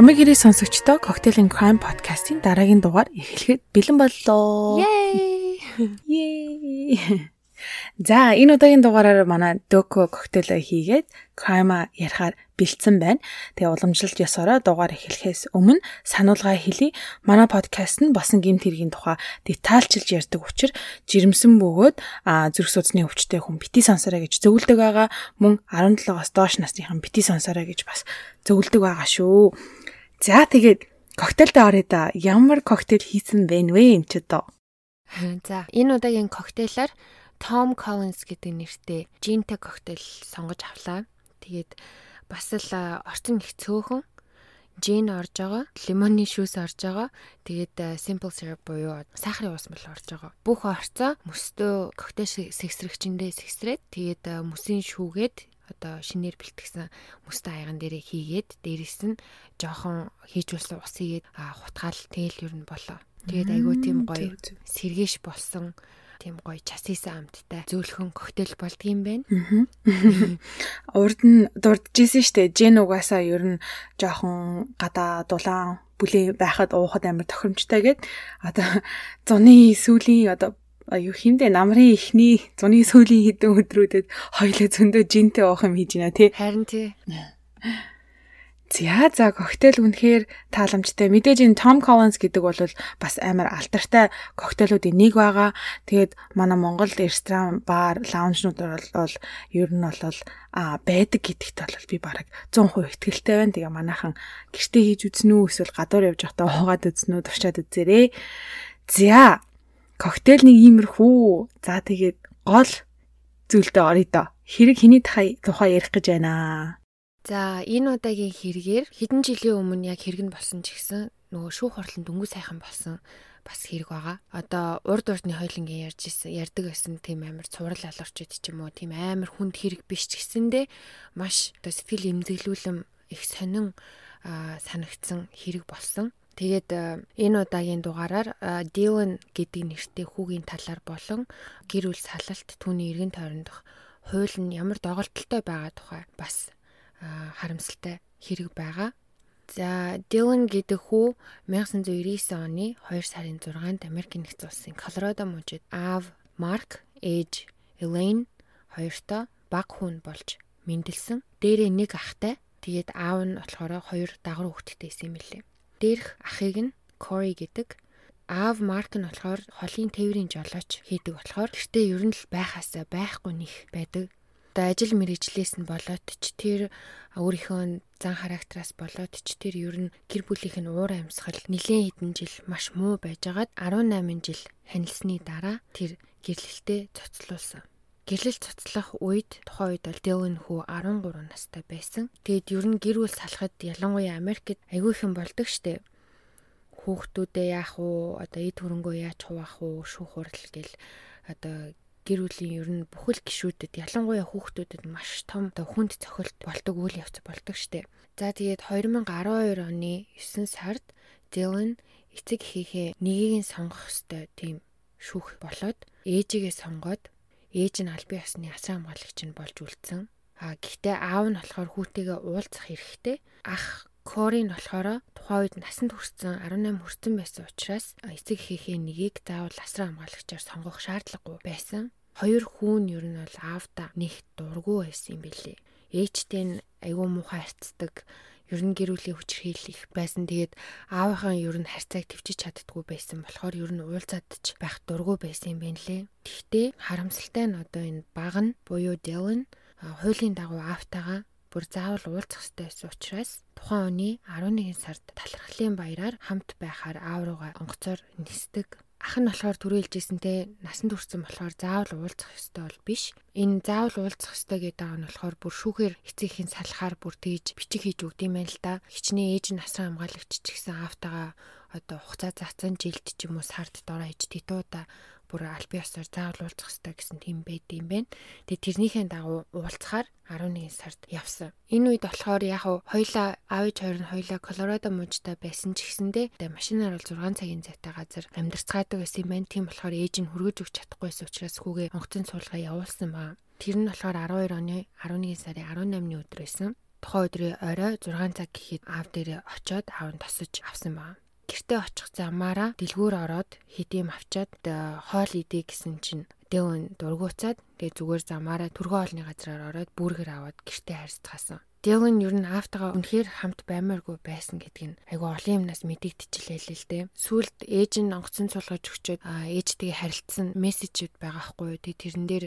Амиг хэрэг сонсогчдоо Cocktail and Crime podcast-ийн дараагийн дугаар эхлэхэд бэлэн боллоо. Yay! За, энэ удаагийн дугаараар манай Doco коктейл хийгээд crime ярихаар бэлдсэн байна. Тэгээ уламжлалт ёсороо дугаар эхлэхээс өмнө сануулга хэлье. Манай подкаст нь босон гимт хэргийн тухай детальчилж ярьдаг учраас жирэмсэн бөгөөд зүрх судасны өвчтэй хүн бити сонсороо гэж зөвлөдөг байгаа. Мөн 17-оос доош насныхан бити сонсороо гэж бас зөвлөдөг байгаа шүү. За, тэгээд коктейлдээ орё да. Ямар коктейл хийсэн бэ нвэ юм ч одоо. За, энэ удаагийн коктейлаар Tom Collins гэдэг нэртэй Ginta коктейл сонгож авлаа. Тэгээд бас л орчин их цөөхөн жин орж байгаа, лимоны шүүс орж байгаа. Тэгээд simple syrup буюу сахарын ус мэл орж байгаа. Бүх орцоо мөстөө коктейл сэгсрэгчэндээ сэгсрээд тэгээд мөсийн шүүгээд одоо шинээр бэлтгэсэн мөстө аяган дээрээ хийгээд дээрэс нь жоохон хийжүүлсэн ус хийгээд хутгаал тэгэл ер нь болоо. Тэгээд айгүй тийм гоё сэргээш болсон тийм гоё часисан амттай зөөлхөн коктейл болдгийм байна. Урд нь дурджсэн штэ. Жен угаасаа ер нь жоохон гадаа дулаан бүлээ байхад уухад амар тохиромжтой гэд одоо зуны сүүлийн одоо юу химдэ намрын ихний зуны сүүлийн хэдэн өдрүүдэд хоёлоо зөндөө жинтэй уух юм хийж байна тий. Харин тий. За за коктейл үнэхээр тааламжтай. Мэдээж энэ Tom Collins гэдэг бол бас амар алдартай коктейлүүдийн нэг байгаа. Тэгээд манай Монгол ресторан, бар, лаунжнууд бол ер нь бол а байдаг гэдэгт бол би бараг 100% ихтгэлтэй байна. Тэгээ манайхан гэртээ хийж үзнэ үү эсвэл гадуур явж байхдаа уугаад үзнэ үү туршаад үзээрэй. За коктейл нэг иймэрхүү. За тэгээд гол зүйлдээ орё доо. Хэрэг хэний тухай ярих гэж байна. За энэ удаагийн хэрэгээр хэдэн жилийн өмнө яг хэрэг нь болсон ч гэсэн нөгөө шүүх хурлын дөнгөж сайхан болсон бас хэрэг байгаа. Одоо урд урдны хойлонгийн ярьж исэн ярддаг байсан тийм амар цуврал алуурчуд ч юм уу тийм амар хүнд хэрэг биш ч гэсэндээ маш одоо сэтгэл эмзэглүүлэм их сонин санагдсан хэрэг болсон. Тэгээд энэ удаагийн дугаараар Dylan гэдэг нэртэй хүүгийн талаар болон гэр бүл салалт түүний эргэн тойрондох хууль нь ямар доголдолтой байгаа тухай бас харамсалтай хэрэг байгаа. За Dylan гэдэг хүү 1999 оны 2 сарын 6-нд Америк нэгдсэн улсын Колорадо мужид аав Марк, ээж Elaine хоёртой баг хүн болж мэндэлсэн. Дээрээ нэг ахтай. Тэгээд аав нь болохоор хоёр дагвар хүүхэдтэй байсан юм лээ. Дээрх ахыг нь Corey гэдэг. Аав Марк нь болохоор холын тээврийн жолооч хийдэг болохоор гэртээ ер нь л байхаасаа байхгүй нэх байдаг одоо ажил мэргэжлээс нь болоод ч тэр өөрийнхөө зан характераас болоод ч тэр ер нь гэр бүлийнх нь уур амьсгал нэлээд хэдэн жил маш муу байжгаад 18 жил ханилсны дараа тэр гэрлэлтэд цоцлуулсан. Гэрлэл цоцлох үед тухайн үед бол Дэвэн хүү 13 настай байсан. Тэгэд ер нь гэр бүл салахад ялангуяа Америкт айгүй их юм болдог штеп хүүхдүүдээ яах уу одоо эд хөрөнгөө яаж хуваах уу шүүх хурал гэл одоо гэр бүлийн ер нь бүхэл гişүүдэд ялангуяа хүүхдүүдэд маш том хүнд цохилт болдог үйл явц болдог штеп. За тэгээд 2012 оны 9 сард Dylan эцэг эхийнхээ нэгийг нь сонгох ёстой тийм шүүх болоод ээжигээ сонгоод ээж нь аль бие усны асран хамгаалагч нь болж үлдсэн. А гэхдээ аав нь болохоор хүүтэйгээ уулзах хэрэгтэй. Ах Кори нь болохоор тухайн үед насанд хүрсэн 18 хүрсэн байсан учраас эцэг эхийнхээ нэгийг заавал асран хамгаалагчаар сонгох шаардлагагүй байсан хоёр хүүн ер нь бол аавда нэг дургу байсан юм билий. Ээжтэй нь айгүй муухай харцдаг. Ер нь гэрүүлийн хүчрхийл их байсан. Тэгээд аавынхаа ер нь харьцааг төвчиж чаддгүй байсан болохоор ер нь уулзаадч байх дургу байсан юм байна лээ. Гэхдээ харамсалтай нь одоо энэ баг нь буюу Dylan хуулийн дагуу аавтайгаа бүр заавал уулзах ёстой байсан учраас тухайн оны 11 сард талархлын баяраар хамт байхаар аав руугаа онгоцоор нисдэг ах нь болохоор түрүүлжсэнтэй насанд хүрсэн болохоор заавал уулзах ёстой бол биш. Энэ заавал уулзах ёстой гэдэг нь болохоор бүр шүүхээр эцэгхийн салахаар бүр тэгж бичиг хийж өгд юм байна л да. Хичнээн ээж нь асран хамгаалагч ч гэсэн аавтайгаа одоо хугацаа заасан жилд ч юм уу сард дороо иж титуудаа бүр аль бие ёсоор заавал уулзах хэрэгтэй гэсэн тийм байд юм байна. Тэгээ тэрнийхээ дагуу уулзахаар 11 сард явсан. Энэ үед болохоор яг хоёлаа аавч хоёр нь хоёлаа Колорадо мужид байсан ч гэсэндээ машинаар бол 6 цагийн зайтай газар амьдарцгаадаг байсан юм байна. Тийм болохоор ээж нь хүргэж өгч чадахгүйсэн учраас хүүгээ онгоцон суулгаа явуулсан ба. Тэр нь болохоор 12 оны 11 сарын 18-ны өдөр байсан. тухайн өдрийн орой 6 цаг гэхэд аав дээрээ очиод аав нь тосож авсан байна. Гэртээ очих замаараа дэлгүүр ороод хэдийм авчаад хоол идэ гэсэн чинь Дэвэн дургуцаад тэгээ зүгээр замаараа түргэн олны газраар ороод бүргэр аваад гэртээ харьцгаасан. Дэлэн ер нь аавтайгаа үнэхээр хамт баймааргүй байсан гэдг нь айгу олон юмнаас мэдэгдчихлээ л дээ. Сүүлд ээж нь онгоцон сулгаж өгчөөд ээжтэйгээ харилцсан мессежүүд байгаа хгүй. Тэг тэрэн дээр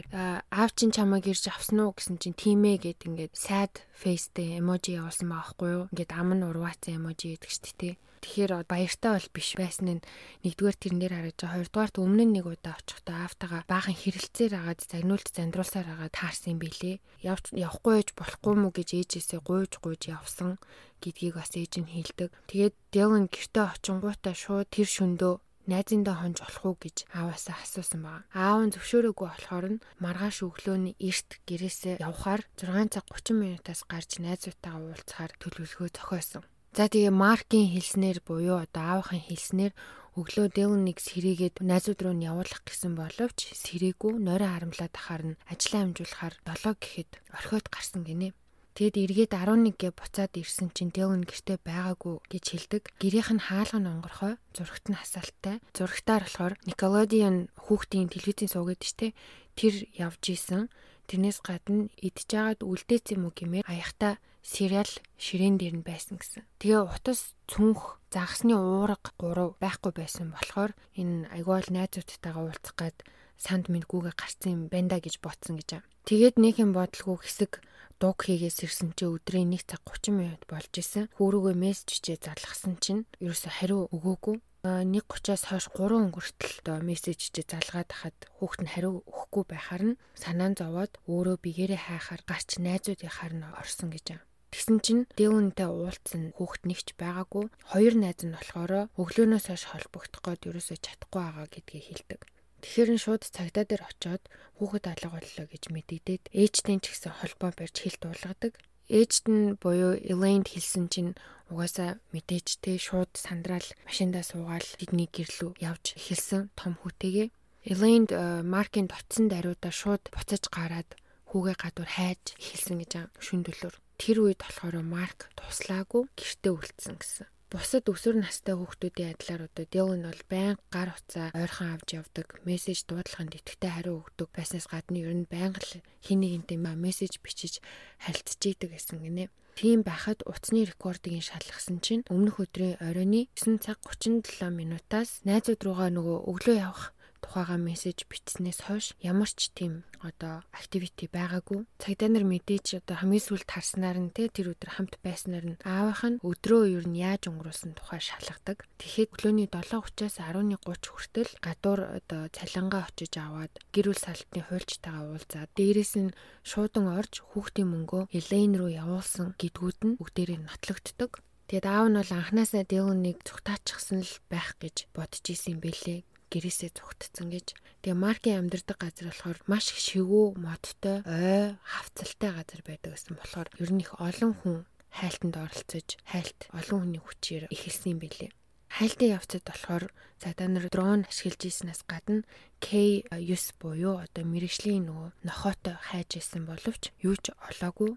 аав чинь чамайг ирж авсан уу гэсэн чинь тийм ээ гэд ингээд sad face-тэй эможи явуулсан байгаа хгүй юу. Ингээд ам нь урваацсан эможи гэдэг ч тий. Тэгэхээр баяртай бол биш байсан нь нэгдүгээр тэрэн дээр харагдаж байгаа. Хоёрдугаарт өмнө нь нэг удаа очихдоо аавтайгаа баахан хэрэлцээр агаад загнуулт зандруулсаар агаад таарсан юм билээ. Явж явахгүй байж болохгүй мүү гэж ээжээсээ гуйж гуйж явсан гэдгийг бас ээж нь хэлдэг. Тэгээд Дэлэн гэртээ очингуудаа шууд тэр шөндөө найзындаа хонж болох уу гэж ааваасаа асуусан байна. Аав нь зөвшөөрөөгүй болохоор нь маргааш өглөөний эрт гэрээсээ явхаар 6 цаг 30 минутаас гарч найзуудтайгаа уулзахаар төлөвлөгөө зохиосон. За тэгээ Маркийн хэлснээр буюу одоо аавахын хэлснээр өглөө Дэлнийг сэрээгээд найзууд руу нь явуулах гэсэн боловч сэрээгүй нойроо харамлаад ахаар нь ажлаа амжуулахаар 7 гэхэд орхиод гарсан гинэ. Тэгэд эргээд 11 гэ буцаад ирсэн чинь Дэлн гэртээ байгаагүй гэж хэлдэг. Гэрийнх нь хаалга нь онгорхой, зурагт нь хасаалттай. Зурагтаар болохоор Николодиан хүүхдийн телевизийн суугаад штэ тэр явж исэн. Тэрнээс гадна жагаад үлдээц юм уу гэмээр аяхта сериал ширээн дээр нь байсан гэсэн. Тэгээ утас цүнх загасны уурга гурав байхгүй байсан болохоор энэ айгуул найзуудтайгаа уулзах гад санд мингүүгээ гарцсан юм байна да гэж ботсон гэж. Тэгээд нэг юм бодлого хэсэг дуг хийгээс ирсэн чи өдрийн 1 цаг 30 минут болж исэн. Хүүрүүгээ мессеж чичээ залгасан чинь ерөөсө хариу өгөөгүй. 1:30-аас хойш 3 өнгөртөл доо мессеж чи залгаад хахад хүүхэд нь хариу өгөхгүй байхаар нь санаан зовоод өөрөө бигээрээ хайхаар гарч найзуудынхаар нь орсон гэж. Тэгсэн чинь Дэвнтэй уулзсан хүүхэд нэгч байгаагүй. Хоёр найз нь болохоор өглөөнөөс хойш холбогдох гээд ерөөсөө чадахгүй байгаа гэдгийг хэлдэг. Тэгэхээр нь шууд цагдаа дээр очиод хүүхэд алга боллоо гэж мэдэгдээд ээжтэй ч гэсэн холбоо барьж хэл дуулгадаг. Ээжт нь буюу Элейнд хэлсэн чинь угаасаа мэдээж те шууд сандраал машиндаа суугаал тэдний гэрлүү явж эхэлсэн том хүүтэйгээ. Элейнд э, Маркийн дотсон даруйдаа шууд буцаж гараад хүүгээ гадуур хайж эхэлсэн гэж шүн төлөөр. Тэр үед болохоор Марк туслаагүй гэртээ үлдсэн гэсэн. Бусад өсвөр настай хүүхдүүдийн адилаар одоо Дилан бол байнга гар утсаа ойрхон авч явдаг, мессеж дуудлаганд идэвхтэй хариу өгдөг байснаас гадна ер нь байнга л хин нэгэнтэй мессеж бичиж харилцаж идэг гэсэн гинэ. Тийм байхад утасны рекордыг шалгасан чинь өмнөх өдрийн оройны 9 цаг 37 минутаас найзууд руугаа нөгөө өглөө явах тухайга мессеж бичснээс хойш ямар ч тийм одоо активити байгаагүй. Цагдаа нар мэдээж одоо хамгийн сүүлд харснаар нь те тэр өдөр хамт байснаар нь аавынх нь өдрөө юу нь яаж өнгөрүүлсэн тухай шалгадаг. Тэгэхэд өглөөний 7:30-аас 11:30 хүртэл гадуур одоо цалингаа очиж аваад гэр бүл салтны хуульчтайгаа уулзаад дээрэс нь шуудан орж хүүхдийн мөнгөө Элейн руу явуулсан гэдгүүд нь бүгдээрээ нотлогддог. Тэгэд аав нь бол анханасаа Дилонийг цугтаачихсан л байх гэж бодож исэн юм бэлээ гэрээсээ зүгтцэн гэж. Тэгээ Маркийн амьдардаг газар болохоор маш их шивүү, модтой, ой, хавцалтай газар байдаг гэсэн болохоор ер нь их олон хүн хайлтанд оролцож, хайлт олон хүний хүчээр эхэлсэн юм билээ. Хайлтын явцад болохоор цагдаа нар дрон ашиглаж ийснээс гадна K9 буюу одоо мэрэгжлийн нөгөө нохоотой хайж исэн боловч юу ч олоогүй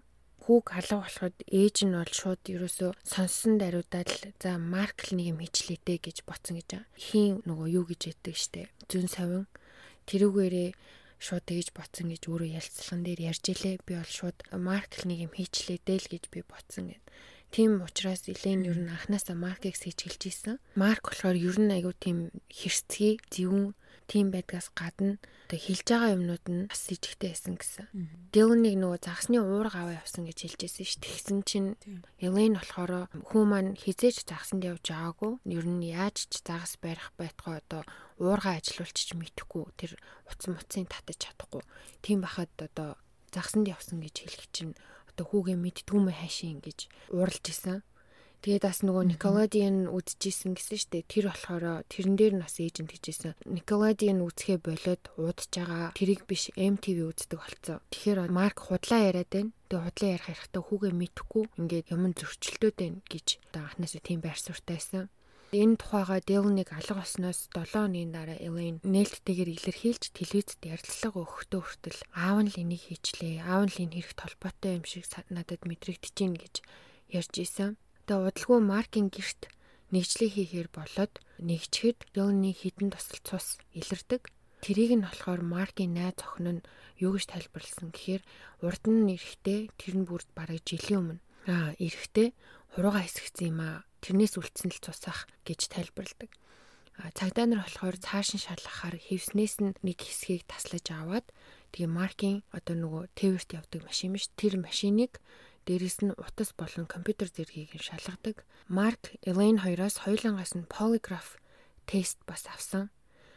хүүг халах болоход ээж нь бол шууд ерөөсөө сонссон даруйдаад л за маркл нэг юм хийчлээдэ гэж боцсон гэж байгаа. Хийн нөгөө юу гэж яддаг штэ. Зүн совин тэрүүгээрээ шууд тэгж боцсон гэж өөрөө ярилцлаган дээр ярьж илээ. Би бол шууд маркл нэг юм хийчлээдэ л гэж би боцсон гэв. Тийм учраас Элен ер нь анханасаа маркийг сэжгэлж исэн. Марк болохоор ер нь айгүй тийм хэрцгий, зөвүүн тийм байдгаас гадна одоо хэлж байгаа юмнууд нь бас ижигтэй байсан гэсэн. Дилнийг нөгөө загасны уурга аваа явсан гэж хэлжсэн ш. Тэгсэн чинь Элейн болохоор хүн маань хизээж загасанд явж байгаагүй. Ер нь яаж ч загас барих байтугай одоо уурга ажилуулчих мэдэхгүй. Тэр утас муцын татаж чадахгүй. Тийм бахад одоо загасанд явсан гэж хэлэх чинь одоо хүүгээ мэддгүү мэ хайшин гэж ууралж исэн. Тэгээд бас нөгөө Николадиан үдчихсэн гэсэн штэ. Тэр болохоор тэрэн дээр нь бас ээжэнд гэжсэн. Николадиан үзэхээ болоод уудаж байгаа. Тэрийг биш MTV үздэг болцсон. Тэгэхээр Марк худлаа яриад байна. Тэгээ худлаа ярих хэрэгтэй хүүгээ мэдхгүй ингээд юм зөрчилдөд байна гэж одоо анхнаасаа тийм байр суртайсан. Энэ тухайга Дилныг алга болсноос 7 хоногийн дараа Элейн нээлттэйгээр илэрхийлж телевизэд ярилцлага өгөхдөө хүртэл аав нь л энийг хийчлээ. Аав нь л энэ хэрэг толботой юм шиг надад мэдрэгдэж байна гэж ярьж исэн. Тэгээ удалгүй Маркийн герт нэгжлээ хийхээр болоод нэгчхэд Дилны хідэн тусал цус илэрдэг. Тэрийг нь болохоор Маркийн найз охин нь юу гэж тайлбарласан гэхээр урд нь эрэхтэй тэр нь бүр бараг жилийн өмнө аа эрэхтэй хурууга хэсэгцэн юм аа тэрнээс үлдсэн л цусах гэж тайлбарладаг. Цагдаа нар болохоор цаашин шалгахаар хевснээс нь нэг хэсгийг таслаж аваад тэгээ маркийн одоо нөгөө тээвэрт явдаг машин биш тэр машиныг дээрэс нь утас болон компьютер зэргийг нь шалгадаг. Марк Элейн хоёроос хоёулангаас нь polygraph тест бас авсан.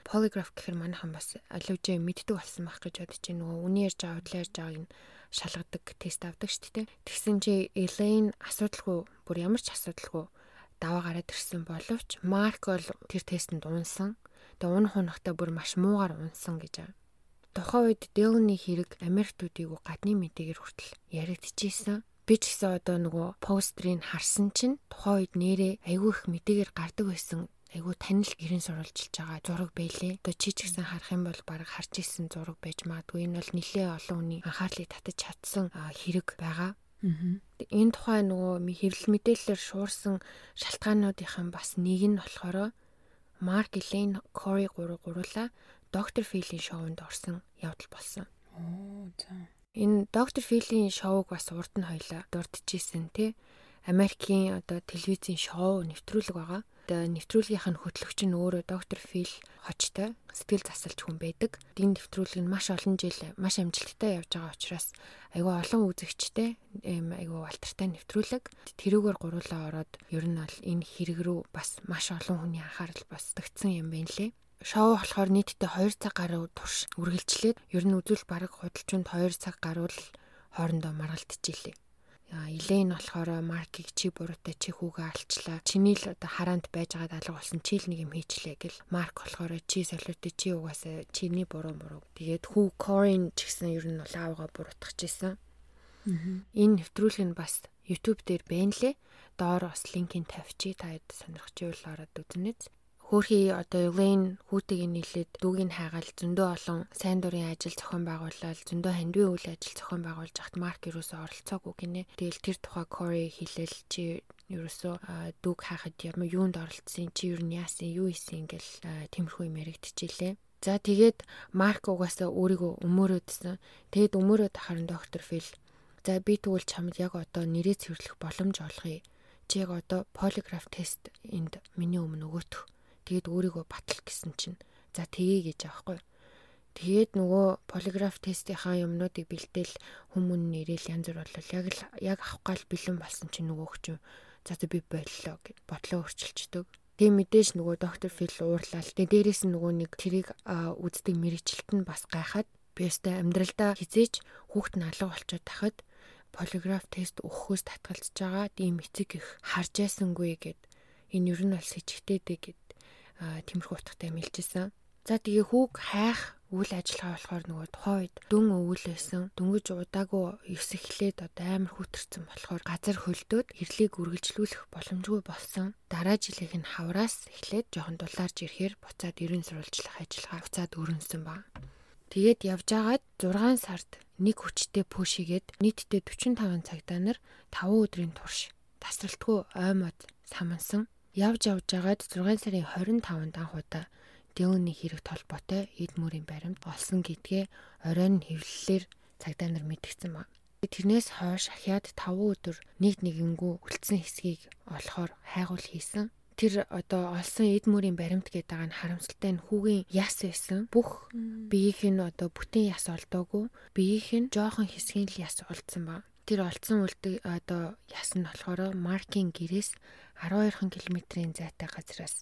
Polygraph гэхэр манайхан бас аливжээ мэддэг болсон байх гэж бодож байна. Нөгөө үний ярьж байгаа, худлаа ярьж байгааг нь шалгадаг тест авдаг шүү дээ. Тэгсэн чи Элейн асуудалгүй бүр ямар ч асуудалгүй даваа гараад ирсэн боловч Марк бол тэр тестэнд унсан. Тэгээ унах унахтаа бүр маш муугар унсан гэж байна. Тухайн үед Дэлний хэрэг Америктуудыг гадны мэдээгээр хүртэл яригдчихсэн. Би ч гэсэн одоо нөгөө постерыг харсан чинь тухайн үед нэрээ айгүй их мэдээгээр гардаг байсан айгу танил гэрэн сурвалжилж байгаа зураг байлээ. Одоо чи ч гэсэн харах юм бол баг харж исэн зураг байж магадгүй. Энэ бол нэлээ олон хүний анхаарлыг татаж чадсан хэрэг байгаа. Энэ тухай нөгөө хэвлэл мэдээлэлээр шуурсан шалтгаануудынхан бас нэг нь болохоор Марк Элейн Кори гурав гуруула доктор Филийн шоунд орсон явдал болсон. Оо за. Энэ доктор Филийн шоуг бас урд нь хоёлаа дурдчихсэн тий. Америкийн одоо телевизийн шоу нэвтрүүлэг байгаа нэвтрүүлгийнх нь хөтлөгч нь өөрөө доктор Фил хочтой сэтгэл засалч хүн байдаг. Энэ нэвтрүүлэг нь маш олон жил маш амжилттай явж байгаа учраас айгүй олон үзэгчтэй айгүй алтартай нэвтрүүлэг. Тэрүүгээр гуруулаа ороод ер нь бол энэ хэрэг рүү бас маш олон хүний анхаарал бас тагцсан юм байна лээ. Шоу болохоор нийтдээ 2 цаг гаруй турш үргэлжлээд ер нь үзүүл бараг худалчунд 2 цаг гаруй хоорондоо маргалдчихжээ. Илэн болохоор Маркийг чи буруутай чи хүүгээ алчлаа. Чиний л одоо хараанд байж байгаа алга болсон чи л нэг юм хийчлээ гэл. Марк болохоор чи солиотой чи угаасаа чиний буруу муруу. Тэгээд хүү Корин ч гэсэн ер нь бол аавгаа буруутгах гэсэн. Энэ нэвтрүүлэг нь бас YouTube дээр байна лээ. Доор бас линкийг тавьчих та хэд сонирхч байвал ороод үзнэз хөөхий одоо Elaine хүүтэйг нийлээд дүүгийг хайгаал зөндөө олон сайн дурын ажил зохион байгуулалт зөндөө хандвийн үйл ажил зохион байгуулж хахт Марк юусоо оролцоогүй гинэ. Тэгэл тэр тухай Corey хэлэл чи ерөөсөө дүүг хайхад ямар юунд оролцсон чи юу яасан юу хийсэн ингээл тиймэрхүү юм яригдчихилээ. За тэгээд Марк угаасаа өөрийгөө өмөрөөдсөн. Тэгэд өмөрөөд харин доктор Фил за би тэгвэл чамд яг одоо нэрээ цэвэрлэх боломж олгоё. Чи яг одоо полиграф тест энд миний өмнө өгөөтөх Тэгээд өөрийгөө батал гэсэн чинь за тгий гэж аахгүй. Тэгээд нөгөө полиграф тестийнхаа юмнуудыг бэлдээл хүмүүн нэрэл янз бүр болол яг л яг авах гал бэлэн болсон чинь нөгөө хүч за би боллоо гэж бодлоо өөрчилчдөг. Тэгээ мэдээж нөгөө доктор Фил уурлал. Тэгээ дээрээс нь нөгөө нэг тэрийг үздэг мэрэгчлэлт нь бас гайхаад би өстэй амьдралдаа хизээч хүүхд нь алга болчиход тахад полиграф тест өгөхөөс татгалзаж байгаа ийм эцэг их харж ясангүй гэд энэ ер нь бол сэжигтэй дээ гэд тиймэрхүү утгатай мэлжсэн. За тэгээ хүүг хайх үйл ажиллагаа болохоор нөгөө тухайн үед дүн өвөл байсан. Дөнгөж удаагүй ёс эхлээд одоо амар хүтэрсэн болохоор газар хөлдөөд хэрлийг үргэлжлүүлэх боломжгүй болсон. Дараа жилийнх нь хавраас эхлээд жоохон дулаарж ирэхээр буцаад ерөн сурвалжлах ажиллагаа буцаад өрнөсөн ба. Тэгээд явж агаад 6 сард нэг хүчтэй пүшигээд нийтдээ 45 цагдаа нар 5 өдрийн турш тасралтгүй оймод самансан Явж явж байгаад 6 сарын 25-нд анх удаа Дэүний хэрэг толботой эд мөрийн баримт олсон гэдгээ оройн хэвлэлээр цагдаа нар мэдгдсэн ба. Тэрнээс хойш ахяад 5 өдөр нэг нэгэнгүү үлдсэн хэсгийг олохоор хайгуул хийсэн. Тэр одоо олсон эд мөрийн баримт гэдэг нь харамсалтай нь хүүгийн яс байсан. Бүх биеийнх нь одоо бүтэн яс олдоогүй. Биеийнх нь жоохон хэсгийн л яс олдсон ба. Тэр олдсон үлдэг одоо яс нь болохоор маркийн гэрээс 12 км-ийн зайтай газраас.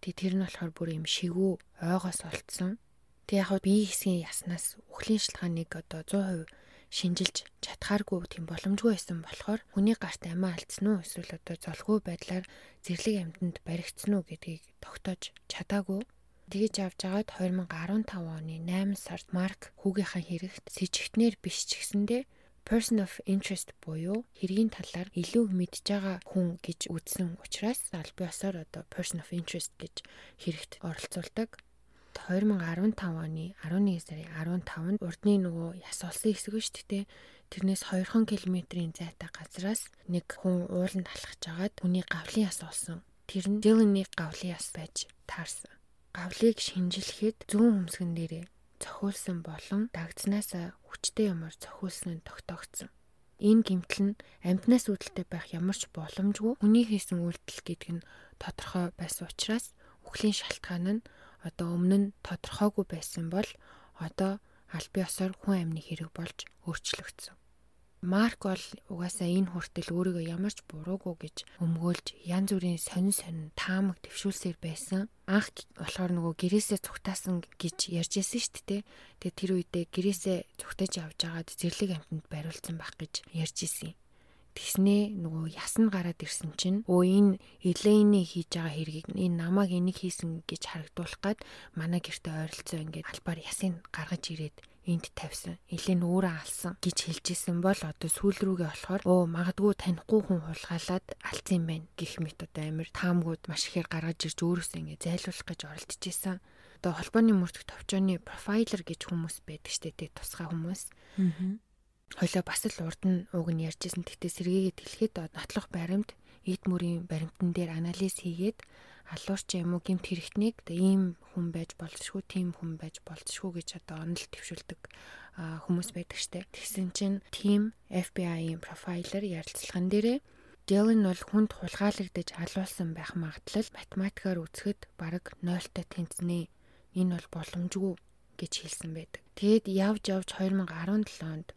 Тэгээ тэр нь болохоор бүр юм шигүү ойгоос олцсон. Тэг яг бие хэсгийн яснаас үхлийн шалтгааныг одоо 100% шинжилж чадхааргүй тийм боломжгүй байсан болохоор хүний гарт амиа алдсан уу эсвэл одоо золгүй байдлаар зэрлэг амьтанд баригдсан уу гэдгийг тогтоож чадаагүй. Тэгэж авч агаад 2015 оны 8 сард Марк хүүгийнхаа хэрэгт сэжигтнэр биш ч гэсэндээ person of interest буюу хэргийн талаар илүү мэдж байгаа хүн гэж үзсэн учраас аль биесээр одоо person of interest гэж хэрэгт оролцуулдаг. 2015 оны 11 сарын 15-нд урдны нөгөө яс олсон хэсэг шүү дээ. Тэрнээс 2 км-ийн зайтай газраас нэг хүн ууланд алхаж агаад хүний гавлын яс олсон. Тэр нь Dylan-ы гавлын яс байж таарсан. Гавлыг шинжилэхэд зүүн хөмсгөн дээрээ цохиулсан болон дагдсанаас хүчтэй ямар цохиулсан нь тогтоогдсон. Энэ гэмтэл нь амьтнаас үүдэлтэй байх ямар ч боломжгүй хүний хийсэн үйлдэл гэдэг нь тодорхой байсан учраас үхлийн шалтгаан нь одоо өмнө нь тодорхойгүй байсан бол одоо аль биесээр хүн амны хэрэг болж өөрчлөгдсөн. Марк бол угаасаа энэ хүртэл өөрийгөө ямар ч буруугүй гэж өмгөөлж янз бүрийн сонин сонин таамаг төвшүүлсээр байсан. Анх болохоор нөгөө гэрээсээ цугтаасан гэж ярьж байсан шүү дээ. Тэгээ тэр үедээ гэрээсээ цугтаж явж байгаад зэрлэг амтнд бариулсан байх гэж ярьж исэн. Тэснээ нөгөө ясн гараад ирсэн чинь өө энэ Элейны хийж байгаа хэргийг энэ намайг энийг хийсэн гэж харагдуулах гад манай гэрте ойролцоо ингээд албаар ясыг гаргаж ирээд энд тавьсан. Элен өөрөө алсан гэж хэлжсэн бол одоо сүүл рүүгээ болохоор оо магадгүй танихгүй хүн хулгайлаад алдсан юм байна гэх мэт одоо амир таамгууд маш ихээр гаргаж ирж өөрөөсөө ингэ зайлуулах гэж оролдож исэн. Одоо холбооны мөрдөх товчооны профайлер гэж хүмүүс байдаг штэ тий тусгай хүмүүс. Хойлоо бас л урд нь уг нь ярьжсэн. Тэгтээ сэргээгээд хэлэхэд нотлох баримт эд мөрийн баримтан дээр анализ хийгээд алуурч юм уу гимт хэрэгтнийг ийм хүн байж болцшгүй тийм хүн байж болцшгүй гэж одоо онол төвшүүлдэг хүмүүс байдаг штэ. Тэгсэн чинь team FBI-ийн профайлер ярилцлаган дээрээ Dylan бол хүнд хулгайлагдаж алуулсан байх магадлал математикаар үзэхэд бараг 0-той тэнцэнэ. Энэ бол боломжгүй гэж хэлсэн байдаг. Тэгэд явж явж 2017 онд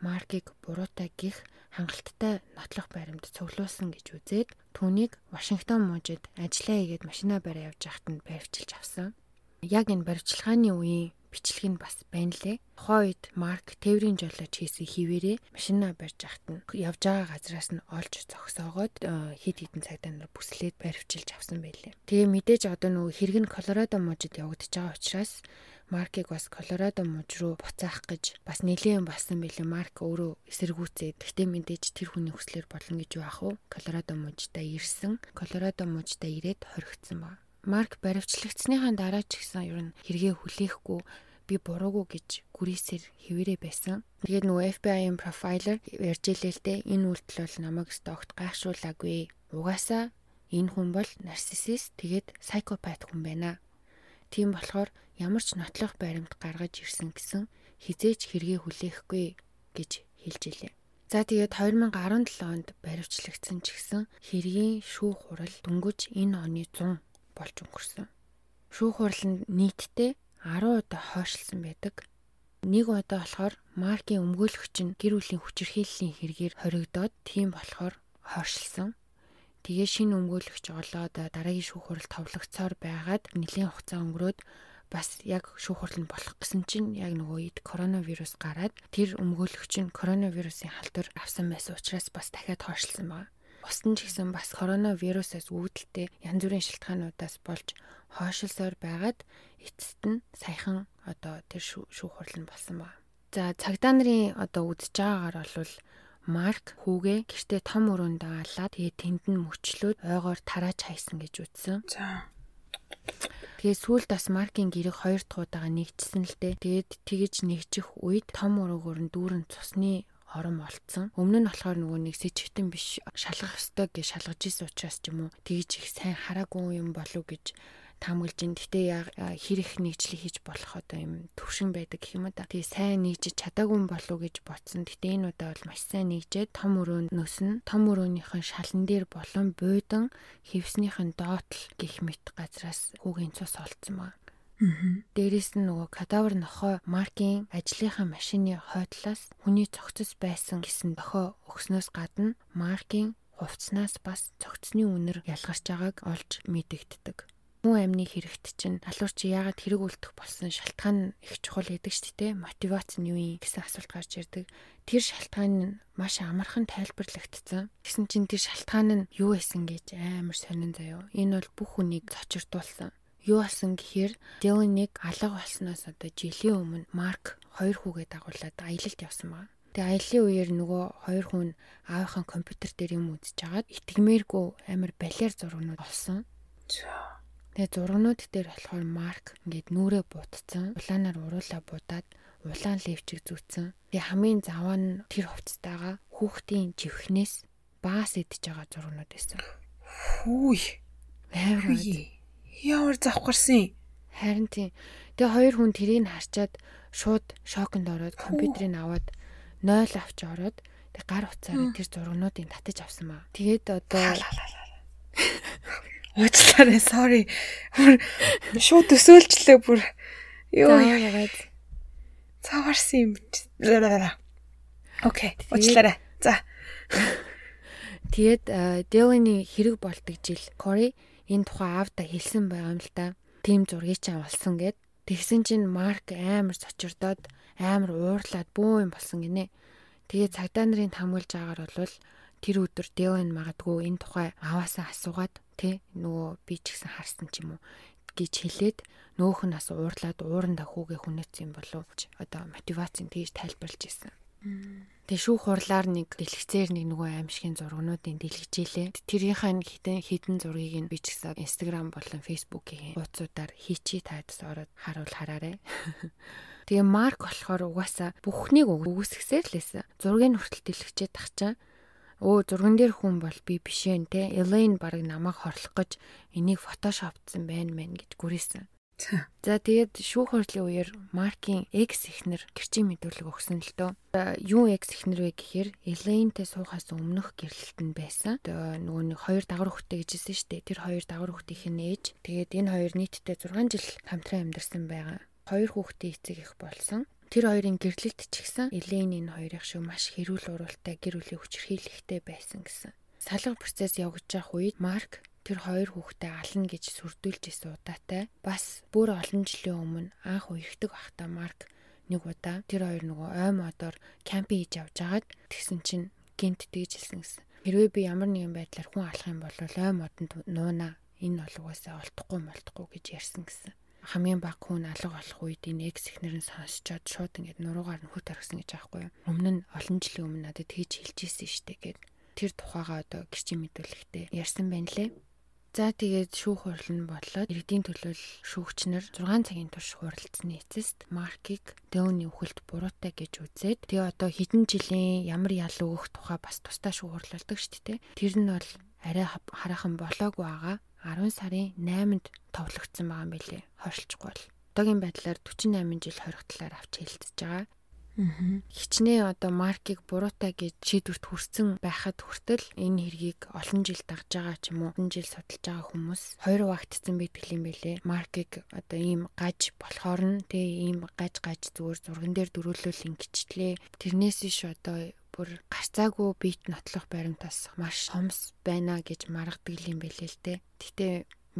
Маркийг буруутай гих хангалттай нотлох баримт цуглуулсан гэж үзээд түүнийг Вашингтон мужид ажиллаа хийгээд машинаа бариа явж байхад нь баривчилж авсан. Яг энэ баривчилгааны үеийн бичлэг нь бас байна лээ. Тухайн үед Марк тээврийн жолооч хийсэн хിവэрээ машинаа барьж байхад нь явж байгаа газраас нь олж зогсоогоод э, хид хідэн цагдаа нар бүслээд баривчилж авсан байлээ. Тэгээ мэдээж одоо нөгөө хэрэг нь Колорадо мужид явагдаж байгаа учраас Маркийг бас Колорадо муж руу буцаах гэж бас нэлээд басан билээ. Марк өөрөө эсэргүүцээд гэхдээ мэдээж тэр хүний хүслээр болно гэж яах вэ? Колорадо мужтай ирсэн. Колорадо мужтай ирээд хоригдсан ба. Марк баривчлагдсныхаа дараа ч гэсэн ер нь хэрэгээ хүлээхгүй би буруугүй гэж гүрээсээр хിവэрэ байсан. Тэгээд нөгөө FBI-ийн профайлер ярьж илээ л дээ энэ үйлдэл бол намайг стогт гайхшуулаагүй. Угаасаа энэ хүн бол нарциссист тэгээд сайкопат хүн байна. Тийм болохоор ямар ч нотлох баримт гаргаж ирсэн гэсэн хизээч хэрэгээ хүлээхгүй гэж хэлж илээ. За тэгээд 2017 онд баривчлагдсан ч гэсэн хэргийн шүүх хурал дөнгөж энэ оны 100 болж өнгөрсөн. Шүүх хурал нь нийтдээ 10 удаа хойшлсон байдаг. Нэг удаа болохоор маркийн өмгөөлөгч нь гэр бүлийн хүчирхийллийн хэрэгээр хоригдоод тийм болохоор хойшлсон. Тэгээ шинэ өмгөөлөгч олоод дараагийн шүүх хурал товлогцоор байгаад нэлийн хугацаа өнгөрөөд бас яг шүүх хурал нь болох гэсэн чинь яг нөгөө үед коронавирус гараад тэр өмгөөлөгч нь коронавирусын халдвар авсан байсан учраас бас дахиад хойшлсон байна. Бусдын ч гэсэн бас коронавирусаас үүдэлтэй янз бүрийн шалтгаануудаас болж хойшилсоор байгаад эцэст нь саяхан одоо тэр шүүх хурал нь болсон байна. За цагдаа нарын одоо үдж байгаагаар бол Марк хүүгээ гэртээ том өрөөнд даалаад тэгээ тэнд нь мөчлөөд ойгоор тарааж хайсан гэж үзсэн. За. Тэгээ сүүлд бас Маркийн гэрийг хоёр дахь удаага нэгжсэн л дээ. Тэгээд тэгэж нэгжих үед том өрөөгөр нь дүүрэн цусны орон болцсон. Өмнө нь болохоор нөгөө нэг сэжигтэн биш шалгах ёстой гэж шалгаж исэн учраас ч юм уу тэгж их сайн хараагүй юм болов гэж таамаглаж ин. Гэтэ хэрэг нэгжлэг хийж болох одоо юм төвшин байдаг гэх юм да. Тэгээ сайн нэгжиж чадаагүй болов гэж ботсон. Гэтэ энэ удаа бол маш сайн нэгжээд том өрөөнд нөсөн. Том өрөөнийхэн шалан дээр болон буудан хевснийхэн доотл гих мэт газраас хүүгийн цус олцсон байна. Дээрээс нь нөгөө кадавр нохой маркийн ажлынхаа машины хойдлоос хүний цогцос байсан гэсэн дохой өгснөөс гадна маркийн хувцснаас бас цогцсны үнэр ялгарч байгааг олж мэдэгддэг хүн амны хэрэгт чинь алуур чи яагаад хэрэг үлдэх болсон шалтгаан их чухал гэдэг шүү дээ. Мотивац нь юу юм гэсэн асуулт гарч ирдэг. Тэр шалтгаан нь маш амархан тайлбарлагдсан. Тэгсэн чинь тэр шалтгаан нь юу байсан гэж амар сонин заяо. Энэ бол бүх хүнийг цочирдуулсан. Юу болсон гэхээр Диланийг алга болсноос одоо жилийн өмнө Марк хоёр хүүгээ дагуулад аялалд явсан байна. Тэгээ аялын үеэр нөгөө хоёр хүн аавынхаа компьютер дээр юм үзэж хагаад итгэмээргүй амар балиар зургнууд олсон. Тэгээ зургнууд дээр болохоор марк ингээд нүрээ буутцсан. Улаанаар уруулаа будаад улаан левчиг зүүцэн. Тэгээ хамгийн заваа нь тэр хувцастайгаа хүүхдийн живхнээс баас идж байгаа зургнууд байсан. Хүй. Амар Ямар завхарсан. Харин тийм. Тэгээ хоёр хүн тэрийг харчаад шууд шоконд ороод компьютерыг аваад 0 авч ороод тэг гар утсаараа тэр зургнуудыг татаж авсан маа. Тэгээд одоо Уучлаарай, sorry. Шууд төсөөлчлээ бүр. Йоо яагаад. Цаварсан юм. Окей, уучлаарай. За. Тэгээд Дэлини хэрэг болдог жил Кори энэ тухай аавда хэлсэн байгаа юм л та. Тим зургийг ч авалсан гэд. Тэгсэн чинь Марк амар цочирдоод амар уурлаад бөө юм болсон гинэ. Тэгээ цагдаа нарын тамгалж байгаагаар бол тэр өдөр Дэлэн магадгүй энэ тухай аваасаа асуугаад тий нөгөө би ч гэсэн харсан ч юм уу гэж хэлээд нөөх нь бас уурлаад уурандаа хүүгээ хүнээсэн болов одоо мотивацийн тэгж тайлбарлаж ирсэн. Тэгээ шүүх хурлаар нэг дэлгэцээр нэг нөгөө аимшигын зургнуудын дэлгэжээлээ. Тэрийнхээ хитэн хитэн зургийг нь би ч гэсэн Instagram болон Facebook-ийн хуудасуудаар хийчи тайдас ороод харуул хараарэ. Тэгээ Марк болохоор угаасаа бүхнийг үгүйсгсээр л байсан. Зургийг хүртэл дэлгэчээд тахчаа. Өө зурган дээр хүн бол би биш ээ те. Элейн баг намайг хорлох гэж энийг фотошоптсон байна мэн гэж гүрээсэн. За тэгээд шүүх хурлын үеэр Маркийн экс эхнэр гэрчийн мэдүүлэг өгсөн л дөө. Юу экс эхнэр вэ гэхээр Элейнтэй суухаас өмнөх гэрлэлт нь байсан. Нөгөө нэг хоёр дагвар хүүхдээ гэжсэн шүү дээ. Тэр хоёр дагвар хүүхдийнх нь ээж. Тэгээд энэ хоёр нийтдээ 6 жил хамтран амьдарсан байгаа. Хоёр хүүхдээ эцэг их болсон. Тэр хоёрын гэрлэлт ч гэсэн Элейн энэ хоёрын шиг маш хэрүүл уралтай гэр бүлийн хүчирхийлэгтэй байсан гэсэн. Салга процесс явагдаж байх үед Марк тэр хоёр хүүхдээ ална гэж сүрдүүлж исэн удаатай бас бүр олон жилийн өмнө анх үерхдэг байхдаа Марк нэг удаа тэр хоёр нөгөө ой модоор кемпинг хийж явж агаад тэгсэн чинь гинт тэгж хэлсэн гэсэн. Хэрвээ би ямар нэгэн байдлаар хүн алах юм бол ой модонд нууна энэ бол угаасаа олдохгүй молдохгүй гэж ярьсан гэсэн. Хамгийн баг хүн алга болох үед энэ экс эхнэр нь сонсчоод шууд ингээд нуруугаар нь хөт оргисон гэж аахгүй юу. Өмнө нь олон жилийн өмнө надад тэгж хэлж ирсэн штэ гэд тэр тухайгаа одоо гэрчийн мэдүүлэгтээ ярьсан байна лээ. За тэгээд шүүх хурал нь болоод иргэдийн төлөөл шүүгчнэр 6 цагийн турш хуралцсны эцэст Маркийг Дэоны үхэлд буруутай гэж үзээд тэгээ одоо хэдэн жилийн ямар ял өгөх тухай бас тусдаа шүүх хурлалдаг шүү дээ. Тэр нь бол арай хараахан болоогүй байгаа. 10 сарын 8-нд товлогдсон байгаа юм билэ. Хойшлцохгүй бол. Одоогийн байдлаар 48 жил хоригдлаар авч хэлцэж байгаа. Хичнээн одоо маркийг буруутай гэж шийдвэрт хүрсэн байхад хүртэл энэ хэргийг олон жил дагж байгаа ч юм уу, олон жил судалж байгаа хүмүүс хоёр вактцсан байдаг юм бэлээ. Маркийг одоо ийм гаж болохоор нь тэгээ ийм гаж гаж зүгээр зурган дээр дөрүүлэл ингэчлээ. Тэрнээс иш одоо бүр гарцаагүй бит нотлох баримтаас маш хомс байна гэж маргадаг юм бэлээ л дээ. Гэтэ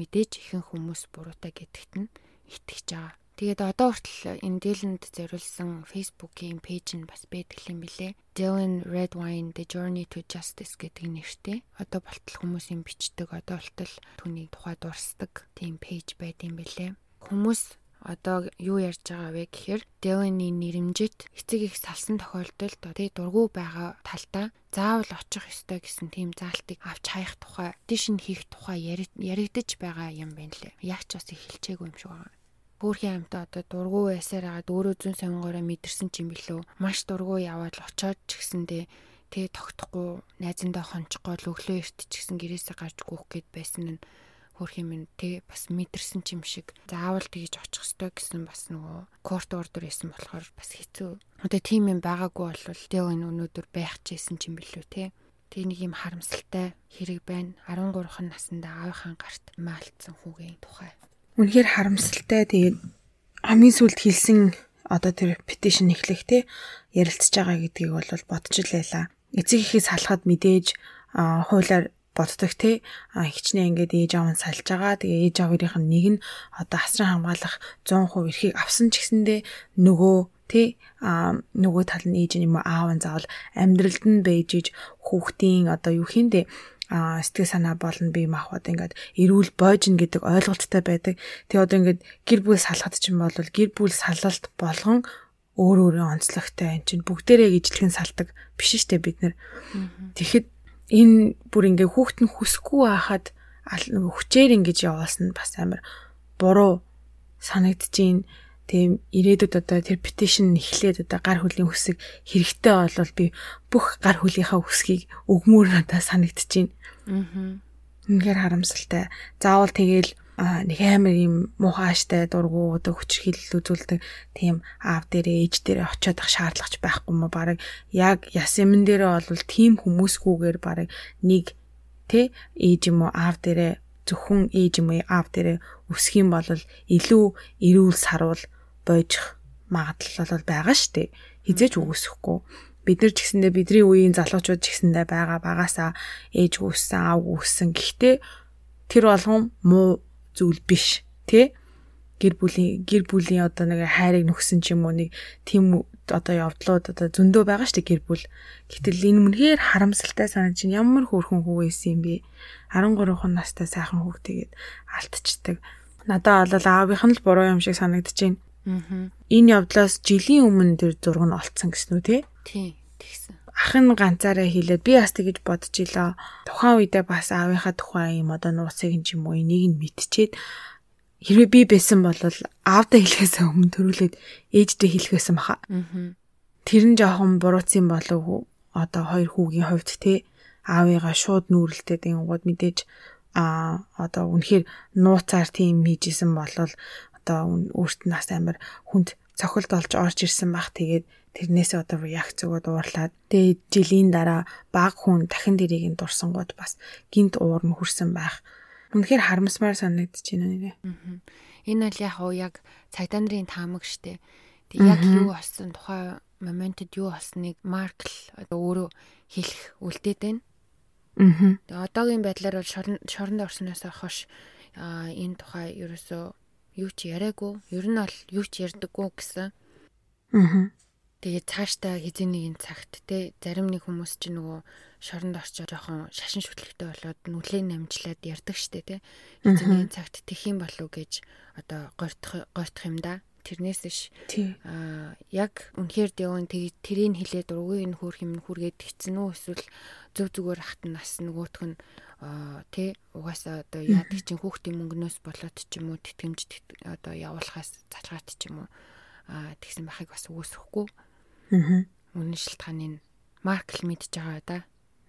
мэдээж ихэнх хүмүүс буруутай гэдэгт нь итгэж байгаа. Тэгээд одоо хүртэл энэ Dylan-д зориулсан Facebook-ийн пэйж нь бас байдаг юм билэ. Dylan Redwine The Journey to Justice гэдэг нэртэй. Одоо болтол хүмүүсийн бичдэг, одоо болтол түүний тухай дурсдаг тийм пэйж байд юм билэ. Хүмүүс одоо юу ярьж байгаа вэ гэхээр Dylan-ы нэрэмжит эцэг их салсан тохиолдолд тий дургу байгаа талдаа заавал очих ёстой гэсэн тийм заалтыг авч хаях тухай, дэш нь хийх тухай яригдж байгаа юм байна лээ. Яг ч бас эхэлчээгүй юм шиг байна Бөөрхийн амтаа одоо дургу байсаар агаад өөрөө зүүн сонгоороо мэдэрсэн ч юм билүү. Маш дургу яваад очоод ч гэсэндээ тэгээ тогтохгүй найзандаа хончгоо л өглөө эрт ч гэсэн гэрээсээ гарч гүөх гээд байсан нь хөрх юм тэг бас мэдэрсэн ч юм шиг заавал тэгж очих ёстой гэсэн бас нөгөө корт ордер хийсэн болохоор бас хэцүү. Одоо тийм юм байгаагүй болвол тэг энэ өнөөдөр байх чийсэн ч юм билүү те. Тэг нэг юм харамсалтай хэрэг байна. 13хан наснда аавынхаа гарт маалтсан хүүгийн тухай. Үнэхээр харамсалтай. Тэгээд хамгийн сүлд хэлсэн одоо тэр петишн эхлэх те ярилцж байгаа гэдгийг бол бодож л байла. Эцэг ихээс халахад мэдээж хуулиар боддог те хичнээн ингээд ээж аав нь салж байгаа. Тэгээ ээж аавынх нь нэг нь одоо асран хамгаалах 100% эрхийг авсан ч гэсэндээ нөгөө тэ а нөгөө тал нь ээж юм аав нь заавал амьдралд нь байж иж хүүхдийн одоо юу хийндэ а сэтгэл санаа болно бие махбод ингээд эрүүл бойжин гэдэг ойлголттой байдаг. Тэгээ одоо ингээд гэр бүл салахад ч юм бол гэр бүл салалт болгон өөр өөрийн онцлогтой эн чинь бүгдээрээ ижлэгэн салдаг биш штэ бид нар. Тэгэхэд энэ бүр ингээ хүүхэд нь хүсэхгүй байхад хүчээр ингэж явуулсан нь бас амар буруу санагдчихээн. Тийм ирээдүйд одоо тэр petition эхлээд одоо гар хөлийн хүсэг хэрэгтэй болвол би бүх гар хөлийнхаа хүсгийг өгмөр надад санагдчихээн. Аа. Үнэхээр харамсалтай. Заавал тэгээл нэг амар юм муухайштай дургу одоо хүчрхийлэл үзүүлдэг. Тийм аав дээрээ ээж дээрээ очиод ах шаардлагач байхгүй мó баг яг яс юмн дээрээ бол тийм хүмүүсгүйгээр баг нэг тэ ээж юм уу? Аав дээрээ зөвхөн ээж юм уу? Аав дээрээ өсөх юм бол илүү эрүүл сарвал бойжих магадлал бол байгаа штэ. Хизээж үгүйсэхгүй. Бид нар ч гэсэндээ бидний үеийн залуучууд ч гэсэндээ байгаа багасаа ээж үссэн аав үссэн гэхдээ тэр болгон муу зүйл биш тий гэр бүлийн гэр бүлийн одоо нэг хайрыг нөхсөн ч юм уу нэг тийм одоо явдлууд одоо зөндөө байгаа шүү дээ гэр бүл. Гэтэл энэ үнэхээр харамсалтай санаж чинь ямар хөөрхөн хүү байсан юм бэ? 13 настай сайхан хүүхдтэйгээд алтчдаг. Надаа бол аавынх нь л буруу юм шиг санагдаж байна. Аа. Энэ явдлаас жилийн өмнө тэр зураг нь олцсон гэсэн үү те? Тий, тэгсэн. Ах нь ганцаараа хэлээд би бас тэгэж бодож илаа. Тухайн үедээ бас аавынхаа тухайн юм одоо нууцыг юм уу энийг нь мэдчихээд хэрвээ би байсан бол аавдаа хэлэхээс өмнө төрүүлээд ээждээ хэлэхээсэн баха. Тэр нь жоохон буруутсан болов одоо хоёр хүүгийн хувьд те аавыгаа шууд нүүрэлтэд ингэнгууд мэдээж а одоо үнэхээр нууцаар тийм хийжсэн болол одоо өөрт нь бас амар хүнд цохилт олж орж ирсэн бах тэгээд тэрнээсээ одоо реакц өгөөд уурлаад тэгээд жилийн дараа баг хүн дахин дэрийг нь дурсангууд бас гинт уур нь хүрсэн байх. Үнэхээр харамсмаар байна нэрээ. Энэ бол яг уу яг цагдаа нарын таамаг штэ. Тэг яг юу болсон тухай моментэд юу болсныг Маркл одоо өөрөө хэлэх үлдээд байна. Аа. Одоогийн байдлаар бол шоронд орсноос хойш энэ тухай ерөөсөө юу ч яриаггүй. Ер нь бол юу ч ярьдаггүй гэсэн. Аа. Тэгээ цаашдаа хизээ нэгэн цагт те зарим нэг хүмүүс ч нөгөө шоронд орчоо жоохон шашин шүтлэгтэй болоод нүлээ намжлаад ярддаг штэ те. Хизээ нэгэн цагт тэх юм болов гэж одоо гортох гортох юм да тэрнээс ш аа яг үнэхээр дэвэн тэрийг хилээд ургийн энэ хөөх юм хүргээд тэгсэн үү эсвэл зөв зүгээр хат нас нөгөөх нь тэ угаасаа одоо яадаг чинь хүүхдийн мөнгнөөс болоод ч юм уу тэтгэмж одоо явуулахаас залгаад ч юм уу тэгсэн бахыг бас үгүйсэхгүй. Аа үнэн шилтгааны маркл мэдж байгаа да.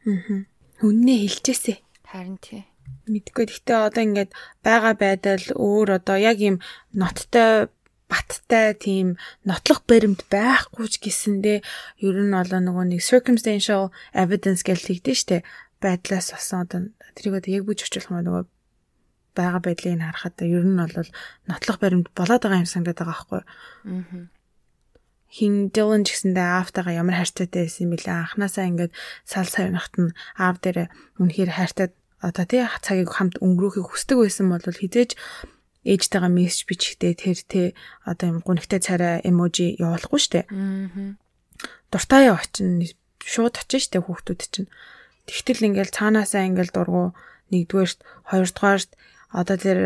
Аа үннээ хэлчихээсэ. Харин тий. Мэдгүй. Гэхдээ одоо ингээд байгаа байдал өөр одоо яг юм ноттой баттай тийм нотлох баримт байхгүй ч гэсэндээ ер нь олоо нөгөө нэг circumstantial evidence гэж тэгдэж штэ байдлаас болсон одоо тэрийг одоо яг бүж очлох юм нөгөө байгаа байдлыг харахад ер нь бол нотлох баримт болоод байгаа юм санагдаад байгаа байхгүй. Аа. Хин Дилан ч гэсэндээ аавтайгаа ямар хайртайтай байсан юм бэлээ анханасаа ингээд сал сарнахт нь аав дээр үнэхээр хайртай одоо тий цагийг хамт өнгөрөөхийг хүсдэг байсан бол хизээж ээжтэйгээ мессеж бичихтэй тэр те одоо юм гунигтай царай эможи явуулахгүй штэ. Аа. Дуртай яваачин шууд очин штэ хүүхдүүд чинь. Тэгтэл ингээл цаанаасаа ингээл дургу нэгдүгээрт хоёрдугаарт одоо тэр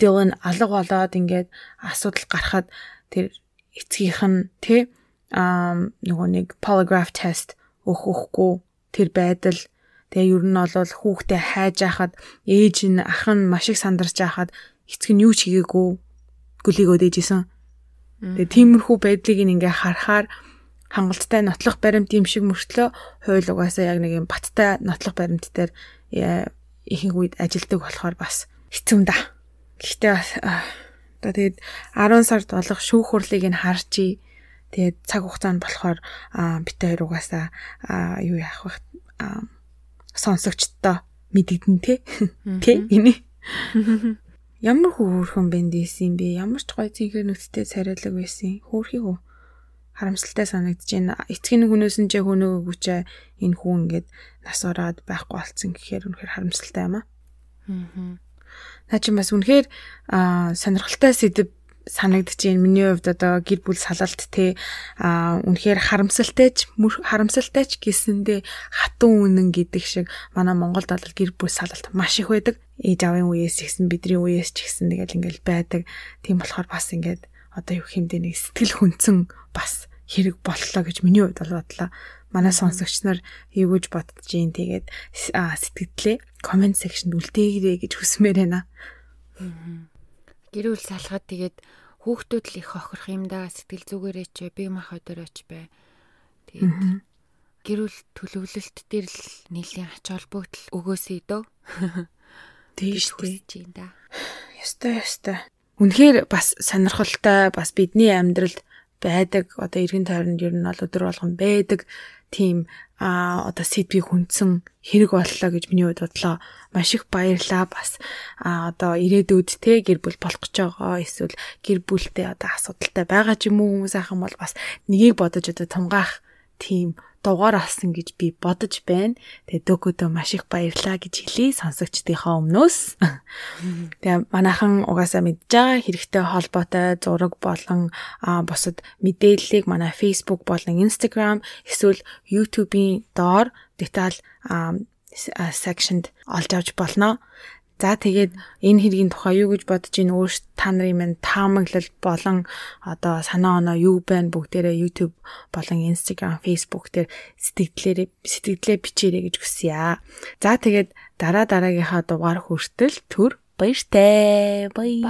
Дилан алга болоод ингээд асуудал гарахад тэр эцгийнх нь тэ нөгөө нэг polygraph test өөх өхгүй тэр байдал тэгээ ер нь бол хүүхдээ хайж яхад ээж нь ах нь маш их сандарч яхад эцэг нь юу ч хийгээгүй гөлийгөөд ээжсэн. Тэгээ тиймэрхүү байдлыг ингээ харахаар хангалттай нотлох баримт юм шиг мөртлөө хууль угаасаа яг нэг юм баттай нотлох баримт дээр ихэнх үед ажилдаг болохоор бас хэцүү юм да. Гэхдээ бас одоо тэгээд 10 сард болох шүүх хурлыг нь харчи. Тэгээд цаг хугацаанд болохоор бит хоёр угаасаа юу яах вэ? сонсогчтой мэдэгдэн тий. Тий энэ. Ямар хөөрхөн бэнд ийсэн бэ? Ямар ч гоё цэнхэр нүцтэй царайлаг байсан. Хөөрхий хөө. Харамсалтай санагдаж байна. Эцгийн хүнээс нь ч хөнөөгөө ч энэ хүн ингээд нас ороод байхгүй болцсон гэхээр үнэхээр харамсалтай юм аа. Аа. Наа чи бас үнэхээр сонирхолтой сэдв санагдаж байна. Миний хувьд одоо гэр бүл салалт те а үнэхээр харамсалтайч харамсалтайч гэсэндээ хатан үнэн гэдэг шиг манай Монголд бол гэр бүл салалт маш их байдаг ээж авын үеэс ч гэсэн бидний үеэс ч гэсэн тэгэл ингээл байдаг. Тийм болохоор бас ингээд одоо юу хэмдэ нэг сэтгэл хүнцэн бас хэрэг боллоо гэж миний хувьд бол бодлоо. Манай сонсогч нар юу гэж бодож ийн тэгээд сэтгэлдээ comment section үлдээгээрэй гэж хүсмээр байна. Гэр бүл салахад тэгээд хүүхдүүд л их хохирох юм да сэтгэл зүгээрээ ч би мах өдөрөөч бай. Тэгээд гэр бүл төлөвлөлт дээр л нэлийн ач холбогдол өгөөсэй дөө. Тийш үү да. Ястай ястай. Үнэхээр бас сонирхолтой бас бидний амьдралд байдаг. Одоо эргэн тойронд ер нь бол өдөр болгон байдаг. Тийм а одоо сэдвийг хүндсэн хэрэг боллоо гэж миний хувьд бодлоо. Маш их баярлаа бас а одоо ирээдүйд те гэр бүл болох гэж байгаа эсвэл гэр бүлтэй одоо асуудалтай байгаа ч юм уу хүмүүс ахын бол бас нёгийг бодож одоо тунгаах тийм дугаар авсан гэж би бодож байна. Тэгээ дөгөөдөө маш их баярлаа гэж хэлье сонсогчдийнхаа өмнөөс. Тэгээ манайхан угаасаа мэдж байгаа хэрэгтэй холбоотой зураг болон бусад мэдээллийг манай Facebook болон Instagram эсвэл YouTube-ийн доор деталь секшнд олж авч болно. За тэгээд энэ хэргийн тухай юу гэж бодож ийн өөрт та нарын минь таамаглал болон одоо санаа оноо юу байна бүгдээрээ YouTube болон Instagram, Facebook дээр сэтгэлдээ сэтгэлдээ бичээрэй гэж хүсье. За тэгээд дараа дараагийнхаа дугаар хүртэл төр баяртай. Бай.